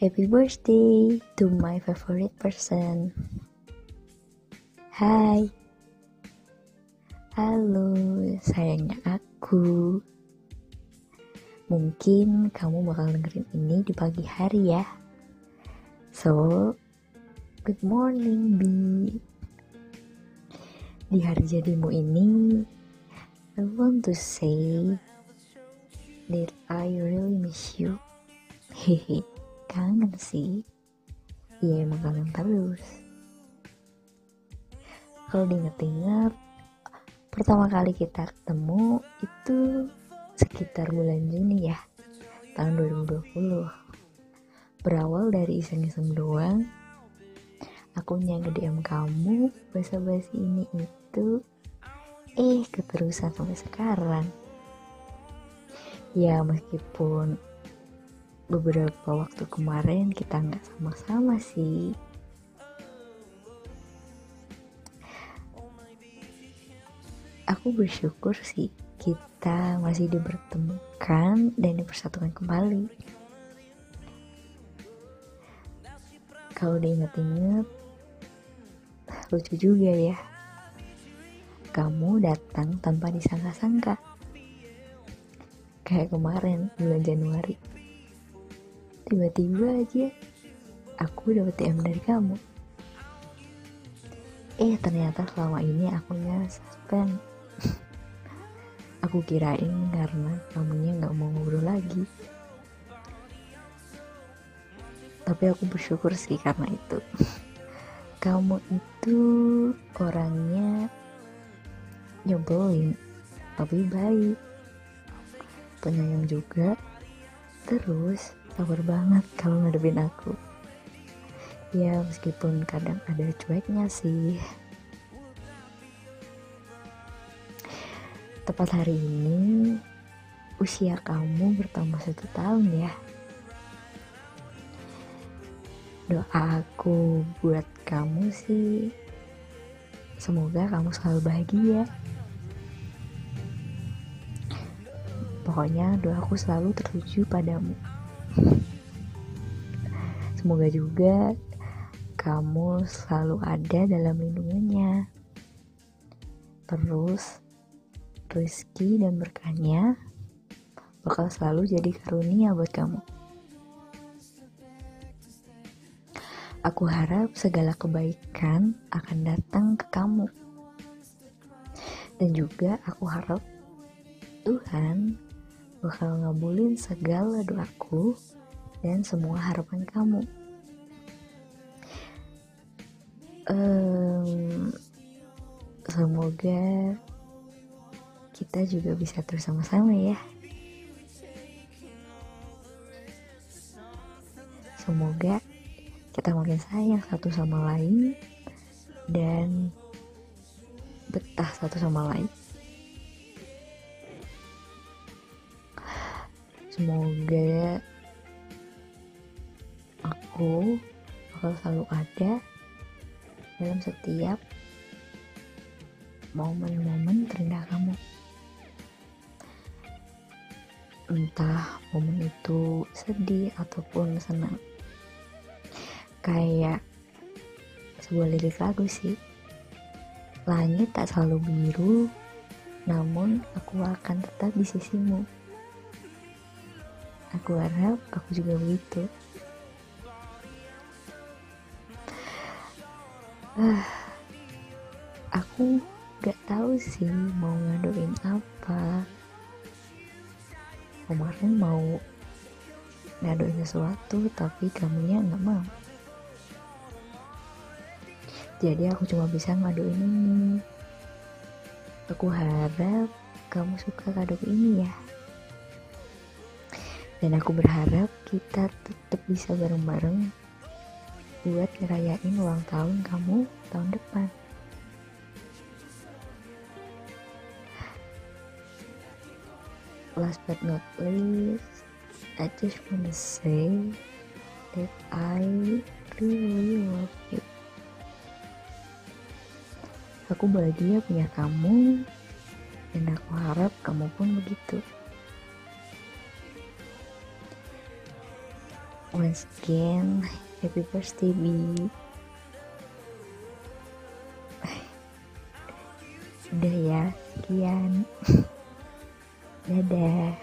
Happy birthday to my favorite person. Hai. Halo, sayangnya aku. Mungkin kamu bakal dengerin ini di pagi hari ya. So, good morning, B. Di hari jadimu ini, I want to say that I really miss you. Hehe, kangen sih. Iya emang kangen terus. Kalau diinget-inget, pertama kali kita ketemu itu sekitar bulan Juni ya tahun 2020 berawal dari iseng-iseng doang aku nge DM kamu basa-basi ini itu eh keterusan sampai sekarang ya meskipun beberapa waktu kemarin kita nggak sama-sama sih aku bersyukur sih kita masih dipertemukan dan dipersatukan kembali. Kalau diingat-ingat, lucu juga ya. Kamu datang tanpa disangka-sangka. Kayak kemarin, bulan Januari. Tiba-tiba aja, aku dapat DM dari kamu. Eh, ternyata selama ini aku akunya suspend Aku kirain karena kamunya gak mau ngobrol lagi. Tapi aku bersyukur sih karena itu. Kamu itu orangnya nyebelin, tapi baik. Penyayang juga. Terus sabar banget kalau ngadepin aku. Ya meskipun kadang ada cueknya sih. tepat hari ini usia kamu bertambah satu tahun ya. Doa aku buat kamu sih, semoga kamu selalu bahagia. Pokoknya doaku selalu tertuju padamu. Semoga juga kamu selalu ada dalam lindungannya. Terus rezeki dan berkahnya bakal selalu jadi karunia buat kamu. Aku harap segala kebaikan akan datang ke kamu. Dan juga aku harap Tuhan bakal ngabulin segala doaku dan semua harapan kamu. Um, semoga kita juga bisa terus sama-sama ya. Semoga kita makin sayang satu sama lain dan betah satu sama lain. Semoga aku bakal selalu ada dalam setiap momen-momen terindah kamu. Entah momen itu sedih ataupun senang. Kayak sebuah lirik lagu sih. Langit tak selalu biru namun aku akan tetap di sisimu aku harap aku juga begitu. Ah aku gak tahu sih mau ngadoin apa. Kemarin mau ngaduin sesuatu tapi kamunya nggak mau. Jadi aku cuma bisa ngaduin ini. Aku harap kamu suka kado ini ya dan aku berharap kita tetap bisa bareng-bareng buat ngerayain ulang tahun kamu tahun depan last but not least, I just wanna say that I really love you. Aku bahagia punya kamu, dan aku harap kamu pun begitu. Once again happy birthday B udah ya sekian. Dadah